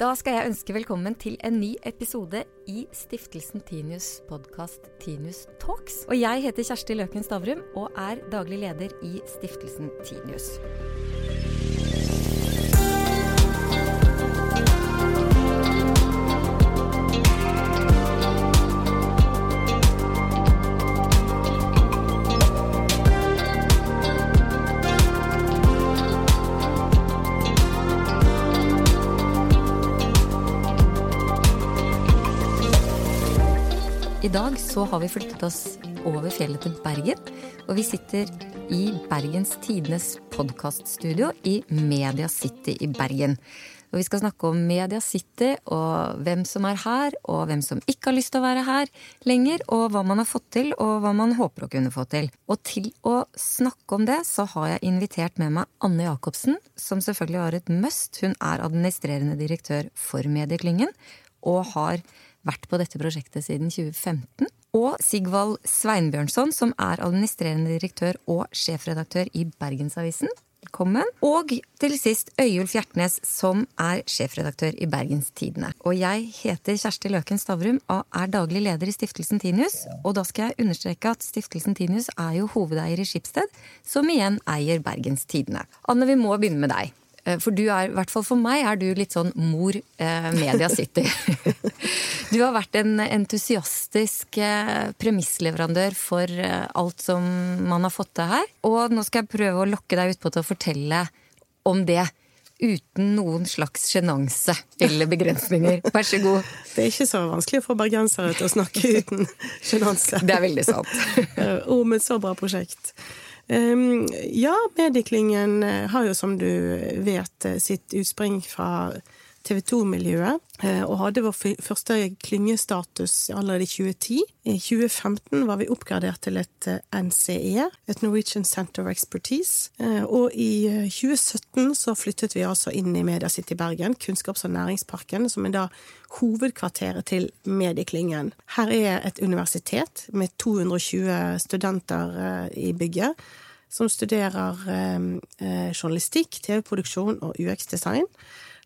Da skal jeg ønske velkommen til en ny episode i Stiftelsen Tinius podkast Tinius Talks. Og jeg heter Kjersti Løken Stavrum og er daglig leder i Stiftelsen Tinius. I dag så har vi flyttet oss over fjellet til Bergen. Og vi sitter i Bergens Tidenes podkaststudio i Media City i Bergen. Og vi skal snakke om Media City og hvem som er her, og hvem som ikke har lyst til å være her lenger, og hva man har fått til, og hva man håper å kunne få til. Og til å snakke om det, så har jeg invitert med meg Anne Jacobsen, som selvfølgelig har et must. Hun er administrerende direktør for Medieklyngen, og har vært på dette prosjektet siden 2015. Og Sigvald Sveinbjørnson, som er administrerende direktør og sjefredaktør i Bergensavisen. Velkommen. Og til sist Øyulf Hjertnes, som er sjefredaktør i Bergenstidene. Og jeg heter Kjersti Løken Stavrum og er daglig leder i Stiftelsen Tinius. Og da skal jeg understreke at Stiftelsen Tinius er jo hovedeier i Skipsted, som igjen eier Bergenstidene. Anne, vi må begynne med deg. For du er, i hvert fall for meg, er du litt sånn mor eh, Media City. du har vært en entusiastisk eh, premissleverandør for eh, alt som man har fått til her. Og nå skal jeg prøve å lokke deg utpå til å fortelle om det. Uten noen slags sjenanse eller begrensninger. Vær så god. Det er ikke så vanskelig for bergensere til å snakke uten sjenanse. Det er veldig sant. Om et så bra prosjekt. Um, ja, Medieklyngen har jo, som du vet, sitt utspring fra TV 2-miljøet, og hadde vår første klyngestatus allerede i 2010. I 2015 var vi oppgradert til et NCE, et Norwegian Center of Expertise. Og i 2017 så flyttet vi altså inn i Media City Bergen, kunnskaps- og næringsparken, som er da hovedkvarteret til Medieklyngen. Her er et universitet med 220 studenter i bygget som studerer eh, journalistikk, TV-produksjon og UX-design.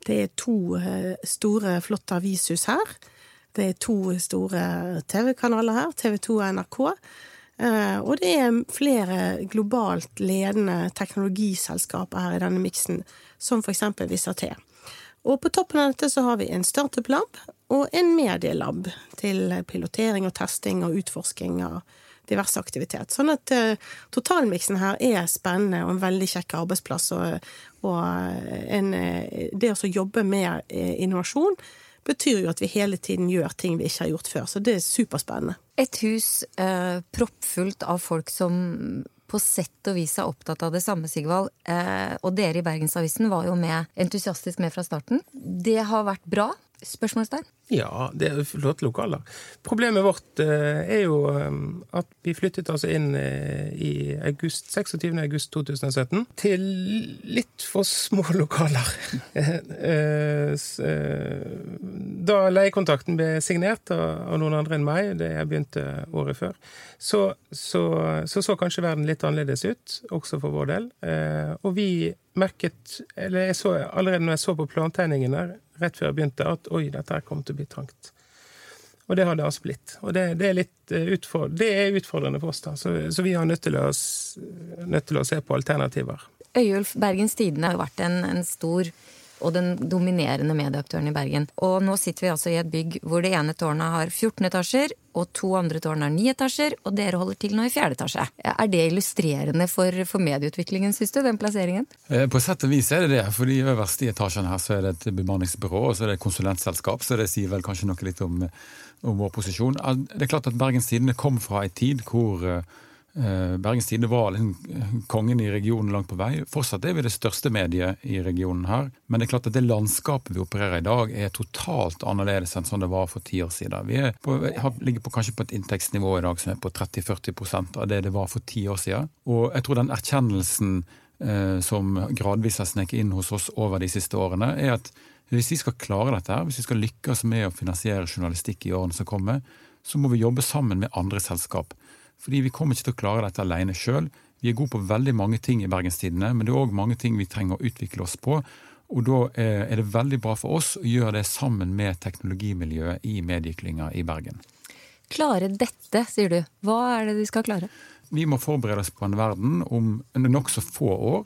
Det er to eh, store, flotte avishus her. Det er to store TV-kanaler her, TV 2 og NRK. Eh, og det er flere globalt ledende teknologiselskaper her i denne miksen, som for eksempel Visaté. Og på toppen av dette så har vi en startup-lab og en medielab til pilotering og testing og utforsking av diverse aktivitet. Sånn at uh, totalmiksen her er spennende og en veldig kjekk arbeidsplass. Og, og en, det å jobbe med innovasjon betyr jo at vi hele tiden gjør ting vi ikke har gjort før. Så det er superspennende. Et hus eh, proppfullt av folk som på sett og vis er opptatt av det samme, Sigvald. Eh, og dere i Bergensavisen var jo med, entusiastisk med fra starten. Det har vært bra? Spørsmålstegn? Ja, det er flotte lokaler. Problemet vårt eh, er jo eh, at vi flyttet altså inn eh, i august, 26. august 2017 til litt for små lokaler. Da leiekontrakten ble signert av noen andre enn meg, det jeg begynte året før, så så, så så kanskje verden litt annerledes ut, også for vår del. Og vi merket, eller jeg så allerede når jeg så på plantegningene rett før jeg begynte, at oi, dette her kommer til å bli trangt. Og det har det altså blitt. Og det, det, er, litt utfordrende, det er utfordrende for oss, da. Så, så vi er nødt til, å, nødt til, å, se på alternativer. Øyulf, Bergens Tidende har jo vært en, en stor og den dominerende medieaktøren i Bergen. Og nå sitter vi altså i et bygg hvor det ene tårnet har 14 etasjer, og to andre tårn har 9 etasjer, og dere holder til nå i fjerde etasje. Er det illustrerende for, for medieutviklingen, syns du, den plasseringen? På sett og vis er det det, for i øverste etasjen her så er det et bemanningsbyrå, og så er det et konsulentselskap, så det sier vel kanskje noe litt om, om vår posisjon. Det er klart at Bergens Tidende kom fra ei tid hvor Bergens Tidende var liksom kongen i regionen langt på vei. Fortsatt er vi det største mediet i regionen her. Men det er klart at det landskapet vi opererer i dag, er totalt annerledes enn sånn det var for ti år siden. Vi på, ligger på, kanskje på et inntektsnivå i dag som er på 30-40% av det det var for ti år siden. Og jeg tror den erkjennelsen eh, som gradvis har sneket inn hos oss over de siste årene, er at hvis vi skal klare dette, her, hvis vi skal lykkes med å finansiere journalistikk i årene som kommer, så må vi jobbe sammen med andre selskap. Fordi vi kommer ikke til å klare dette alene sjøl. Vi er gode på veldig mange ting i Bergenstidene, men det er òg mange ting vi trenger å utvikle oss på. Og da er det veldig bra for oss å gjøre det sammen med teknologimiljøet i medieklynga i Bergen. Klare dette, sier du. Hva er det de skal klare? Vi må forberede oss på en verden om nokså få år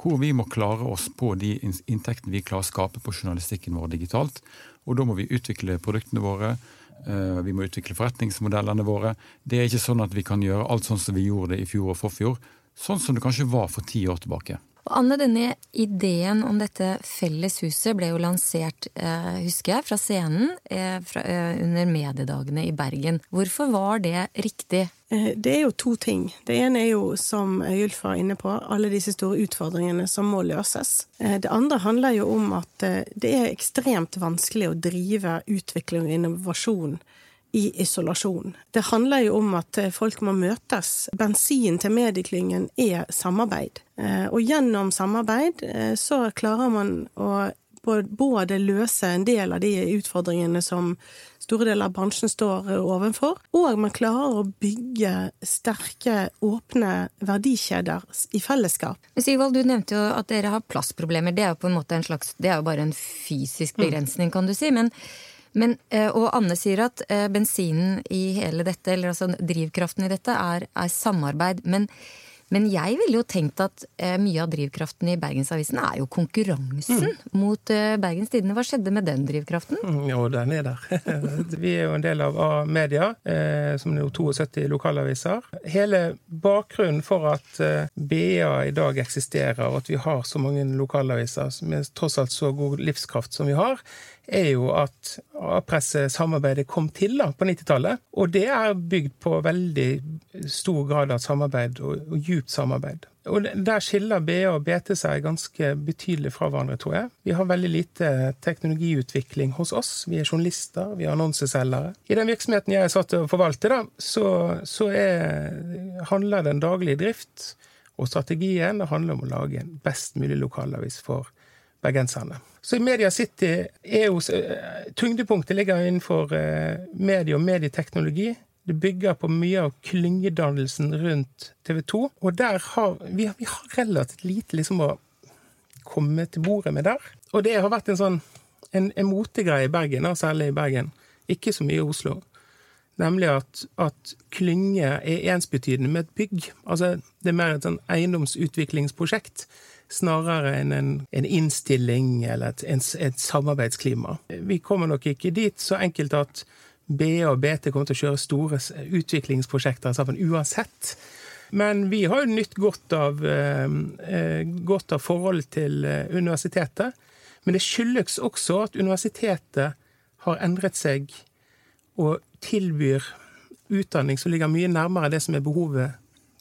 hvor vi må klare oss på de inntektene vi klarer å skape på journalistikken vår digitalt. Og da må vi utvikle produktene våre, eh, vi må utvikle forretningsmodellene våre. Det er ikke sånn at vi kan gjøre alt sånn som vi gjorde det i fjor og forfjor. Sånn som det kanskje var for ti år tilbake. Og Anne, denne ideen om dette felles huset ble jo lansert, eh, husker jeg, fra scenen eh, fra, eh, under mediedagene i Bergen. Hvorfor var det riktig? Eh, det er jo to ting. Det ene er jo, som Julf var inne på, alle disse store utfordringene som må løses. Eh, det andre handler jo om at eh, det er ekstremt vanskelig å drive utvikling og innovasjon i isolasjon. Det handler jo om at eh, folk må møtes. Bensin til medieklyngen er samarbeid. Eh, og gjennom samarbeid eh, så klarer man å både løse en del av de utfordringene som store deler av bransjen står overfor, og man klarer å bygge sterke, åpne verdikjeder i fellesskap. Sigvald, du nevnte jo at dere har plassproblemer. Det er jo på en måte en slags, det er jo bare en fysisk begrensning, kan du si. men men, eh, og Anne sier at eh, bensinen i hele dette, eller altså drivkraften i dette, er, er samarbeid. Men, men, jeg ville jo tenkt at eh, mye av drivkraften i Bergensavisen er jo konkurransen mm. mot Bergens Tidende. Hva skjedde med den drivkraften? Mm, jo, den er der. Vi er jo en del av A-media, som er jo 72 lokalaviser. Hele bakgrunnen for at BA i dag eksisterer, og at vi har så mange lokalaviser med tross alt så god livskraft som vi har, er jo at A-pressesamarbeidet kom til da, på 90-tallet. Og det er bygd på veldig stor grad av samarbeid, og, og djupt samarbeid. Og Der skiller BA og BT seg ganske betydelig fra hverandre, tror jeg. Vi har veldig lite teknologiutvikling hos oss. Vi er journalister, vi er annonseselgere. I den virksomheten jeg er satt til å forvalte, da, så, så er, handler den daglige drift og strategien det handler om å lage en best mulig lokalavis for bergenserne. Så i Media City er jo eh, Tyngdepunktet ligger innenfor eh, medie og medieteknologi. Det bygger på mye av klyngedannelsen rundt TV 2. Og der har vi, vi har relativt lite liksom å komme til bordet med der. Og det har vært en sånn en, en motegreie i Bergen, særlig i Bergen. Ikke så mye i Oslo. Nemlig at, at klynge er ensbetydende med et bygg. Altså, det er mer et sånn eiendomsutviklingsprosjekt snarere enn en, en innstilling eller et, en, et, samarbeidsklima. Vi kommer nok ikke dit så enkelt at BE og BT kommer til å kjøre store utviklingsprosjekter sammen uansett. Men vi har jo nytt godt av, eh, eh av forholdet til eh, universitetet. Men det skyldes også at universitetet har endret seg og tilbyr utdanning som ligger mye nærmere det som er behovet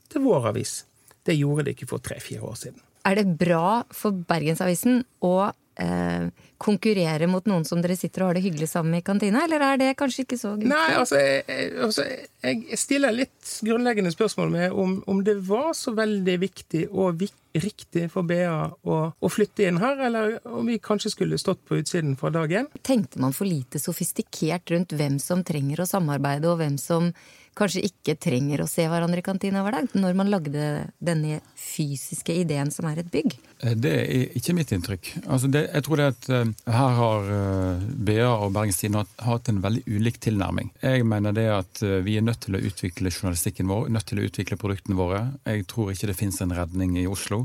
til vår avis. Det gjorde det ikke for tre-fire år siden. Er det bra for Bergensavisen å eh, konkurrere mot noen som dere sitter og har det hyggelig sammen med i kantina, eller er det kanskje ikke så gunstig? Nei, altså, jeg, altså, jeg stiller litt grunnleggende spørsmål med om, om det var så veldig viktig og riktig for BA å, å, flytte inn her, eller om vi kanskje skulle stått på utsiden fra dag én. Tenkte man for lite sofistikert rundt hvem som trenger å samarbeide, og hvem som kanskje ikke trenger å se hverandre i kantina hver dag, når man lagde denne fysiske ideen som er et bygg? Eh, det er ikke mitt inntrykk. Altså det, jeg tror det at uh, her har uh, BA og Bergens Tidende hatt en veldig ulik tilnærming. Jeg mener det at vi er nødt til å utvikle journalistikken vår, nødt til å utvikle produktene våre. Jeg tror ikke det finnes en redning i Oslo.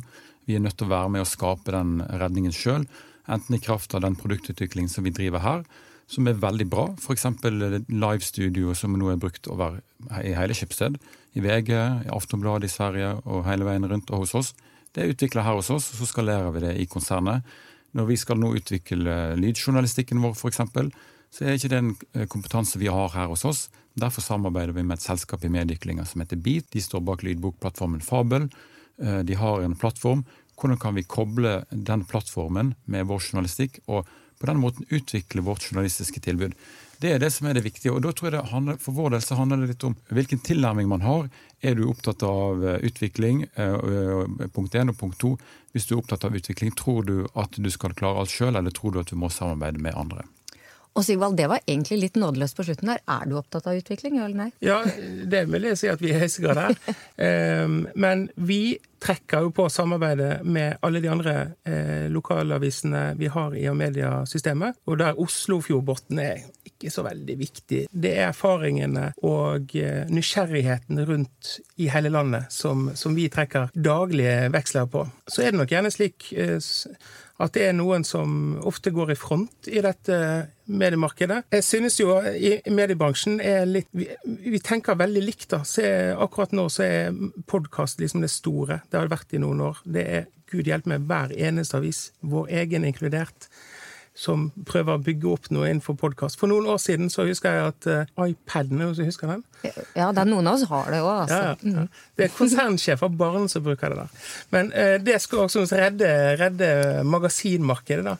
Vi er nødt til å være med å skape den redningen sjøl, enten i kraft av den produktutviklingen som vi driver her, som er veldig bra. F.eks. livestudio som nå er brukt over i hele Schibsted. I VG, i Aftonbladet i Sverige og hele veien rundt og hos oss. Det er utvikla her hos oss, og så skalerer vi det i konsernet. Når vi skal nå utvikle lydjournalistikken vår, f.eks., så er ikke det en eh, kompetanse vi har her hos oss. Derfor samarbeider vi med et selskap i medieklynga som heter Beat. De står bak lydbokplattformen Fabel. Eh, de har en plattform. Hvordan kan vi koble den plattformen med vår journalistikk? og på den måten utvikle vårt journalistiske tilbud. Det er det som er det viktige. og da tror jeg handler, For vår del så handler det litt om hvilken tilnærming man har. Er du opptatt av eh, utvikling, eh, punkt én, og punkt to, hvis du er opptatt av utvikling, tror du at du skal klare alt sjøl, eller tror du at du må samarbeide med andre? Og Sigvald, det var egentlig litt nådeløst på slutten der. Er du opptatt av utvikling, ja eller nei? Ja, det vil jeg si at vi i høyeste grad er. Ehm, men vi trekker jo på samarbeidet med alle de andre eh, lokalavisene vi har i Amedia-systemet, og der Oslofjordbotn er ikke så veldig viktig. Det er erfaringene og eh, nysgjerrigheten rundt i hele landet som, som vi trekker daglige veksler på. Så er det nok gjerne slik eh, at det er noen som ofte går i front i dette mediemarkedet. Jeg synes jo i mediebransjen er litt Vi, vi tenker veldig likt, da. Se, akkurat nå så er podkast liksom det store. Det har det vært i noen år. Det er gud hjelpe meg hver eneste avis, vår egen inkludert som prøver å bygge opp noe innenfor podkast. For noen år siden så husker jeg at uh, iPaden er noen husker den? Ja, det er noen av oss har det òg, altså. Ja, ja. Mm. Det er konsernsjef av Barn som bruker det der. Men uh, det skal også redde, redde magasinmarkedet, da.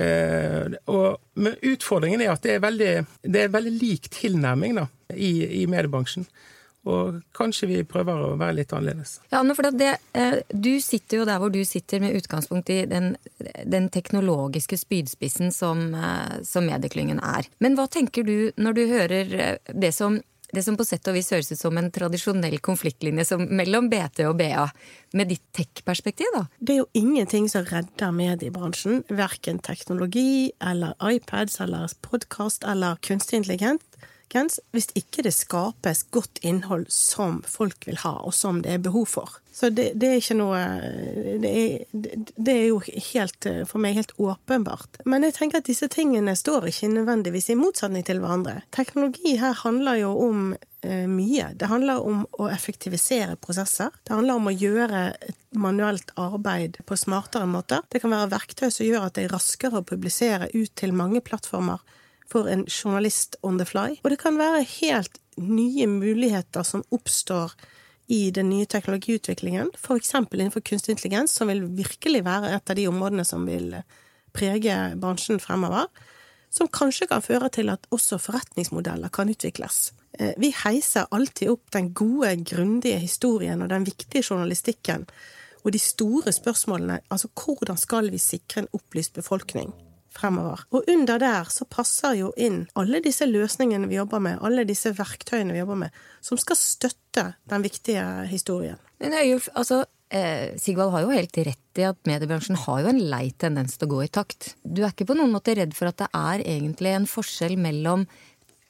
Uh, og, men utfordringen er at det er veldig, det er veldig lik tilnærming da, i, i mediebransjen. Og kanskje vi prøver å være litt annerledes. Ja, for det, eh, Du sitter jo der hvor du sitter med utgangspunkt i den, den teknologiske spydspissen som, eh, som medieklyngen er. Men hva tenker du når du hører eh, det som, det som på sett og vis høres ut som en tradisjonell konfliktlinje som, mellom BT og BA, med ditt tech-perspektiv, da? Det er jo ingenting som redder mediebransjen. Verken teknologi eller iPads eller podkast eller kunstig intelligens folkens hvis ikke det skapes godt innhold som folk vil ha, og som det er behov for. Så det, det er ikke noe det er, det er, jo helt, for meg helt åpenbart. Men jeg tenker at disse tingene står ikke nødvendigvis i motsetning til hverandre. Teknologi her handler jo om eh, mye. Det handler om å effektivisere prosesser. Det handler om å gjøre manuelt arbeid på smartere måter. Det kan være verktøy som gjør at det er raskere å publisere ut til mange plattformer for en journalist on the fly. Og det kan være helt nye muligheter som oppstår i den nye teknologiutviklingen, f.eks. innenfor kunstig intelligens, som vil virkelig være et av de områdene som vil prege bransjen fremover, som kanskje kan føre til at også forretningsmodeller kan utvikles. Eh, vi heiser alltid opp den gode, grundige historien og den viktige journalistikken og de store spørsmålene, altså hvordan skal vi sikre en opplyst befolkning? Fremover. Og under der så passer jo inn alle disse løsningene vi jobber med, alle disse verktøyene vi jobber med, som skal støtte den viktige historien. Men det altså, eh, Sigvald har jo helt rett i at mediebransjen har jo en lei tendens til å gå i takt. Du er ikke på noen måte redd for at det er egentlig en forskjell mellom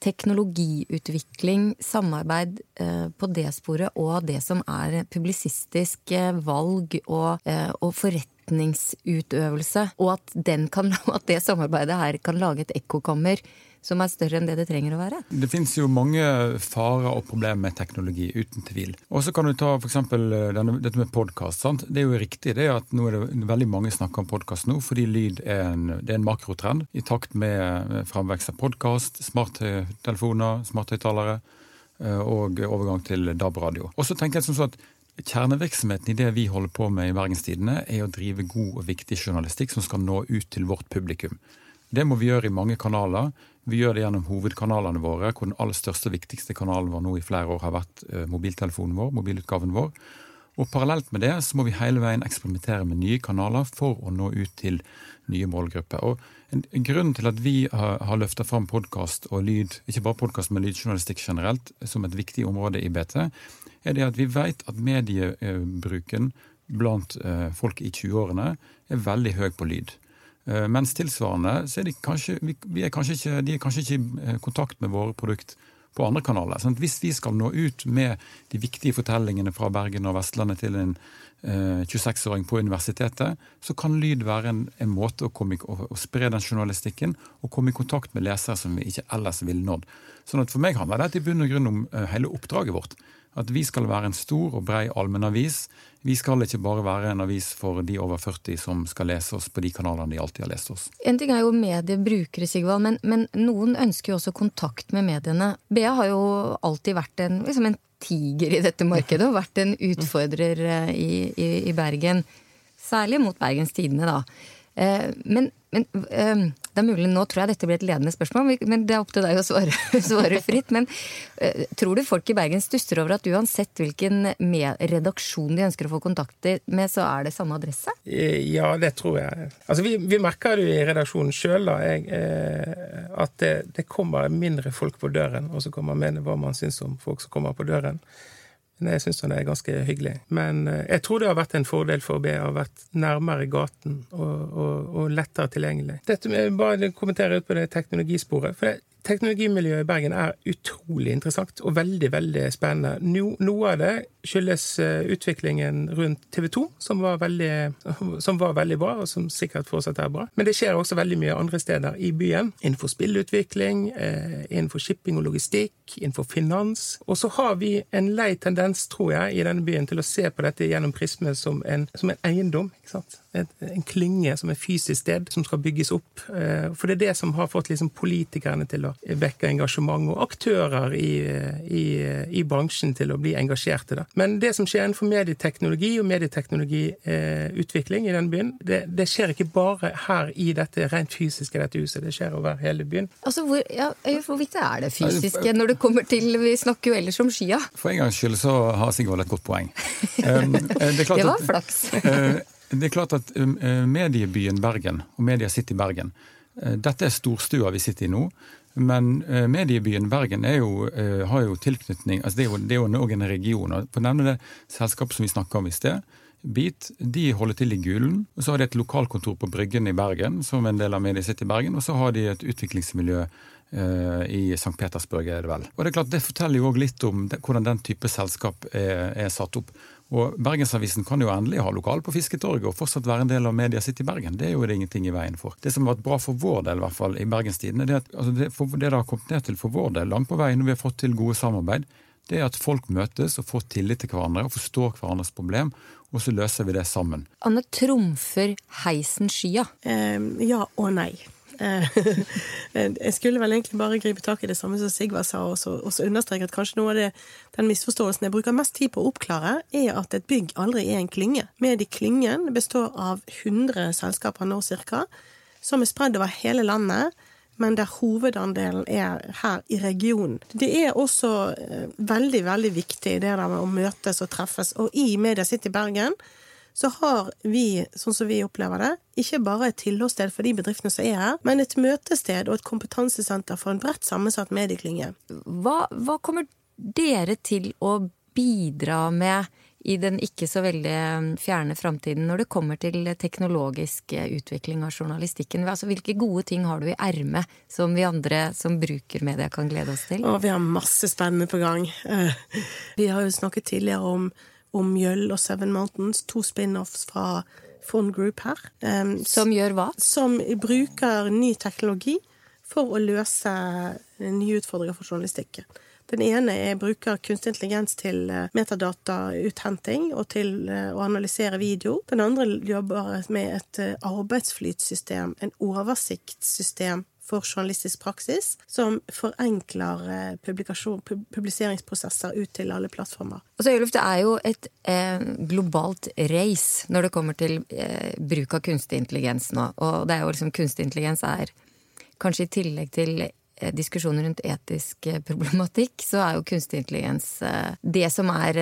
teknologiutvikling, samarbeid eh, på det sporet, og det som er publisistisk valg og, eh, og forretningsutøvelse. Og at, kan, at, det samarbeidet her kan lage et ekkokammer som er større enn det det trenger å være? Det finnes jo mange farer og problemer med teknologi, uten tvil. Og så kan du ta f.eks. dette med podkast. Det er jo riktig det at nå er det veldig mange snakker om podkast nå, fordi lyd er en, er en makrotrend i takt med framvekst av podkast, smarttelefoner, smarthøyttalere eh, og overgang til DAB-radio. Og så tenker jeg som sånn at Kjernevirksomheten i det vi holder på med i Bergenstidene, er å drive god og viktig journalistikk som skal nå ut til vårt publikum. Det må vi gjøre i mange kanaler. Vi gjør det gjennom hovedkanalene våre, hvor den aller største og viktigste kanalen vår nå i flere år har vært eh, mobiltelefonen vår, mobilutgaven vår. Og Parallelt med det så må vi hele veien eksperimentere med nye kanaler for å nå ut til nye målgrupper. Og en, Grunnen til at vi har, har løfta fram podkast og lyd, ikke bare podkast, men lydjournalistikk generelt, som et viktig område i BT, er det at vi vet at mediebruken blant eh, folk i 20-årene er veldig høy på lyd. Eh, mens tilsvarende så er de kanskje, vi er kanskje ikke, de er kanskje ikke i kontakt med våre produkt på andre kanaler. Sånn hvis vi skal nå ut med de viktige fortellingene fra Bergen og Vestlandet til en 26-åring på universitetet, så kan lyd være en, en måte å, komme, å, å, spre den journalistikken og komme i kontakt med lesere som vi ikke ellers ville nådd. Sånn at For meg handler dette i bunn og grunn om hele oppdraget vårt at vi skal være en stor og brei allmennavis. Vi skal ikke bare være en avis for de over 40 som skal lese oss på de kanalene de alltid har lest oss. En ting er jo mediebrukere, Sigvald, men, men noen ønsker jo også kontakt med mediene. BA har jo alltid vært en, liksom en tiger i dette markedet og vært en utfordrer eh, i, i, i Bergen. Særlig mot Bergens Tidende, da. Eh, men, men eh, det er mulig, Nå tror jeg dette blir et ledende spørsmål, men det er opp til deg å svare, svare fritt. Men uh, tror du folk i Bergen stusser over at uansett hvilken redaksjon de ønsker å få kontakter med, så er det samme adresse? Ja, det tror jeg. Altså, Vi, vi merker det jo i redaksjonen sjøl. Eh, at det, det, kommer mindre folk på døren, og så kommer man hva man syns om folk som kommer på døren. Jeg syns det er ganske hyggelig. Men eh, jeg tror det har vært en fordel for BA å vært nærmere gaten og, og, og lettere tilgjengelig. Dette med, bare kommentere ut på det teknologisporet. for det, Teknologimiljøet i Bergen er utrolig interessant og veldig veldig spennende. No, noe av det skyldes eh, utviklingen rundt TV 2, som var, veldig, som var veldig bra, og som sikkert fortsatt er bra. Men det skjer også veldig mye andre steder i byen. Innenfor spillutvikling, eh, innenfor shipping og logistikk, innenfor finans. Og så har vi en lei tendens, tror jeg, i denne byen til å se på dette gjennom prisme som en, som en eiendom. ikke sant? En klynge som er fysisk sted, som skal bygges opp. Eh, for det er det som har fått liksom politikerne til å vekke engasjement, og aktører i, i, i bransjen til å bli engasjerte. Da. Men det som skjer innenfor medieteknologi og medieteknologiutvikling i denne byen, det, det, skjer ikke bare her i dette rent fysiske dette huset, det skjer over hele byen. Altså, hvor, ja, hvor viktig er det fysiske når det kommer til Vi snakker jo ellers om skya. For en gangs skyld så har Sigvald et godt poeng. Um, det, det, var flaks. Det er klart at um, uh, mediebyen Bergen og Media City Bergen uh, Dette er storstua vi sitter i nå. Men uh, mediebyen Bergen jo, har jo tilknytning altså Det er jo, det er jo en region. og For å nevne det selskapet som vi snakka om i sted, Beat, de holder til i Gulen. og Så har de et lokalkontor på Bryggen i Bergen, som en del av Media City Bergen. Og så har de et utviklingsmiljø i St. Petersburg, er det vel. Og Det er klart, det forteller jo òg litt om hvordan den type selskap er, er satt opp. Og Bergensavisen kan jo endelig ha lokal på Fisketorget og fortsatt være en del av Media City Bergen. Det er jo det ingenting i veien for. Det som har vært bra for vår del, i hvert fall i Bergenstiden, det, altså det, det det har kommet ned til for vår del langt på vei når vi har fått til gode samarbeid, det er at folk møtes og får tillit til hverandre og forstår hverandres problem, og så løser vi det sammen. Anne, trumfer heisen skya? Um, ja og nei. Eh, jeg skulle vel egentlig bare gripe tak i det samme som Sigvard sa, og så, understreke at kanskje noe av det, den misforståelsen jeg bruker mest tid på å oppklare, er at et bygg aldri er en klynge. Medieklyngen består av 100 selskaper nå cirka, som er spredd over hele landet men der hovedandelen er her i regionen. Det er også eh, veldig, veldig viktig det der med å møtes og treffes. Og i Media City Bergen så har vi, sånn som vi opplever det, ikke bare et tilholdssted for de bedriftene som er her, men et møtested og et kompetansesenter for en bredt sammensatt medieklynge. Hva, hva kommer dere til å bidra med i den ikke så veldig fjerne framtiden når det kommer til teknologisk utvikling av journalistikken? Altså, hvilke gode ting har du i ermet som vi andre som bruker media kan glede oss til? Å, vi har masse spennende på gang. Eh, vi har jo snakket tidligere om om Mjøll og Seven Mountains, to spin-offs fra Fond Group her. Um, som gjør hva? Som bruker ny teknologi for å løse nye utfordringer for journalistikken. Den ene er bruker kunstig intelligens til eh, metadatauthenting og til eh, å analysere video. Den andre jobber med et eh, arbeidsflytsystem, en oversiktssystem for journalistisk praksis, som forenkler eh, publiseringsprosesser ut til alle plattformer. Altså, Jøluf, det er jo et eh, globalt race når det kommer til eh, bruk av kunstig intelligens nå. Og det er jo liksom kunstig intelligens er kanskje i tillegg til diskusjoner rundt etisk eh, problematikk, så er jo kunstig intelligens eh, det som er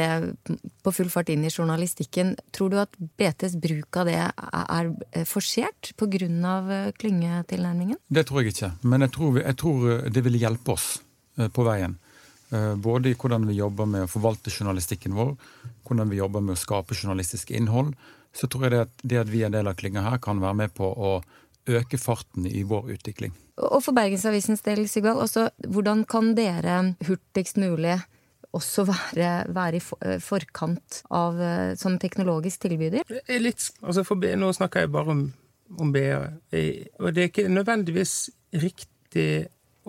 på full fart inn i journalistikken. Tror du at BTs bruk av det er forsert pga. klyngetilnærmingen? Det tror jeg ikke, men jeg tror, jeg tror det vil hjelpe oss på veien. Både i hvordan vi jobber med å forvalte journalistikken vår, hvordan vi jobber med å skape journalistisk innhold. Så tror jeg det at, det at vi er en del av klynga her, kan være med på å øke farten i vår utvikling. Og for Bergensavisens del, Sigvald, altså, hvordan kan dere hurtigst mulig også være, være i eh, forkant av eh, som teknologisk tilbyder? Litt, altså for, nå snakker jeg bare om, om BA, og det er ikke nødvendigvis riktig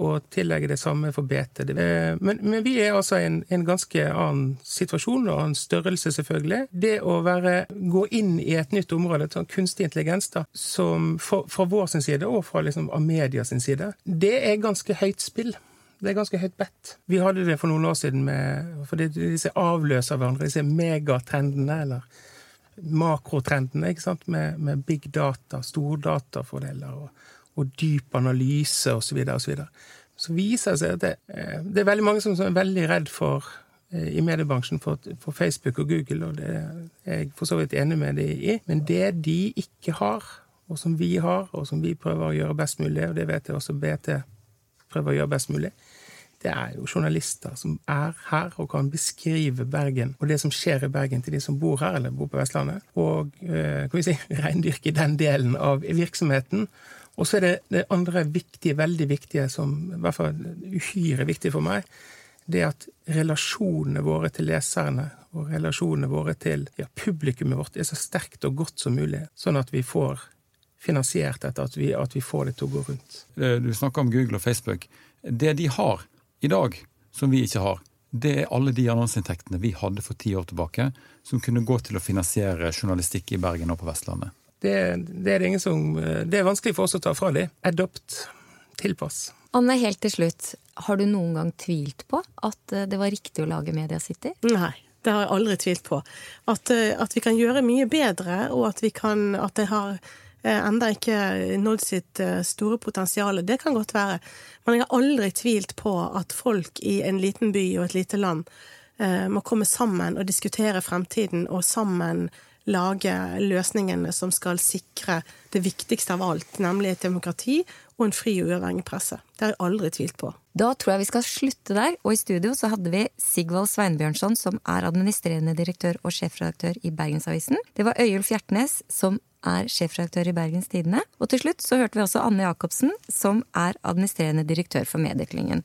å tillegge det samme for BT. Men, men vi er altså i en, en, ganske annen situasjon og annen størrelse, selvfølgelig. Det å være, gå inn i et nytt område, sånn kunstig intelligens, da, som fra vår sin side og fra liksom, Amedia sin side, det er ganske høyt spill. Det er ganske høyt bedt. Vi hadde det for noen år siden med For disse avløser hverandre, disse megatrendene, eller makrotrendene, ikke sant, med, med big data, stordatafordeler og og dyp analyse osv., så, og så, videre. så viser det seg at det, eh, det, er veldig mange som er veldig redd for eh, i mediebransjen for, for, Facebook og Google, og det er jeg for så vidt enig med dem i. Men det de ikke har, og som vi har, og som vi prøver å gjøre best mulig, og det vet jeg også BT prøver å gjøre best mulig, det er jo journalister som er her og kan beskrive Bergen og det som skjer i Bergen til de som bor her, eller bor på Vestlandet, og eh, kan vi si, reindyrke den delen av virksomheten. Og så er det det andre viktige, veldig viktige, som i hvert fall uhyre viktig for meg, det at relasjonene våre til leserne og relasjonene våre til ja, publikummet vårt er så sterkt og godt som mulig, sånn at vi får finansiert dette, at vi, at vi får det til å gå rundt. Du snakker om Google og Facebook. Det de har, i dag, som vi ikke har, det er alle de annonseinntektene vi hadde for ti år tilbake, som kunne gå til å finansiere journalistikk i Bergen og på Vestlandet. Det, det er det ingen som Det er vanskelig for oss å ta fra dem. Adopt. Tilpass. Anne, helt til slutt. Har du noen gang tvilt på at eh, det var riktig å lage Media City? Nei. Det har jeg aldri tvilt på. At, eh, at vi kan gjøre mye bedre, og at, vi kan, at det har Eh, enda ikke nådd sitt eh, store potensial. Det kan godt være. Men jeg har aldri tvilt på at folk i en liten by og et lite land eh, må komme sammen og diskutere fremtiden, og sammen lage løsningene som skal sikre det viktigste av alt, nemlig et demokrati og en fri og uavhengig presse. Det har jeg aldri tvilt på. Da tror jeg vi skal slutte der, og i studio så hadde vi Sigvald Sveinbjørnson, som er administrerende direktør og sjefredaktør i Bergensavisen. Det var Øyulf Hjertnes, som er sjefredaktør i Bergens Tidende. Og til slutt så hørte vi også Anne Jacobsen, som er administrerende direktør for Medieklyngen.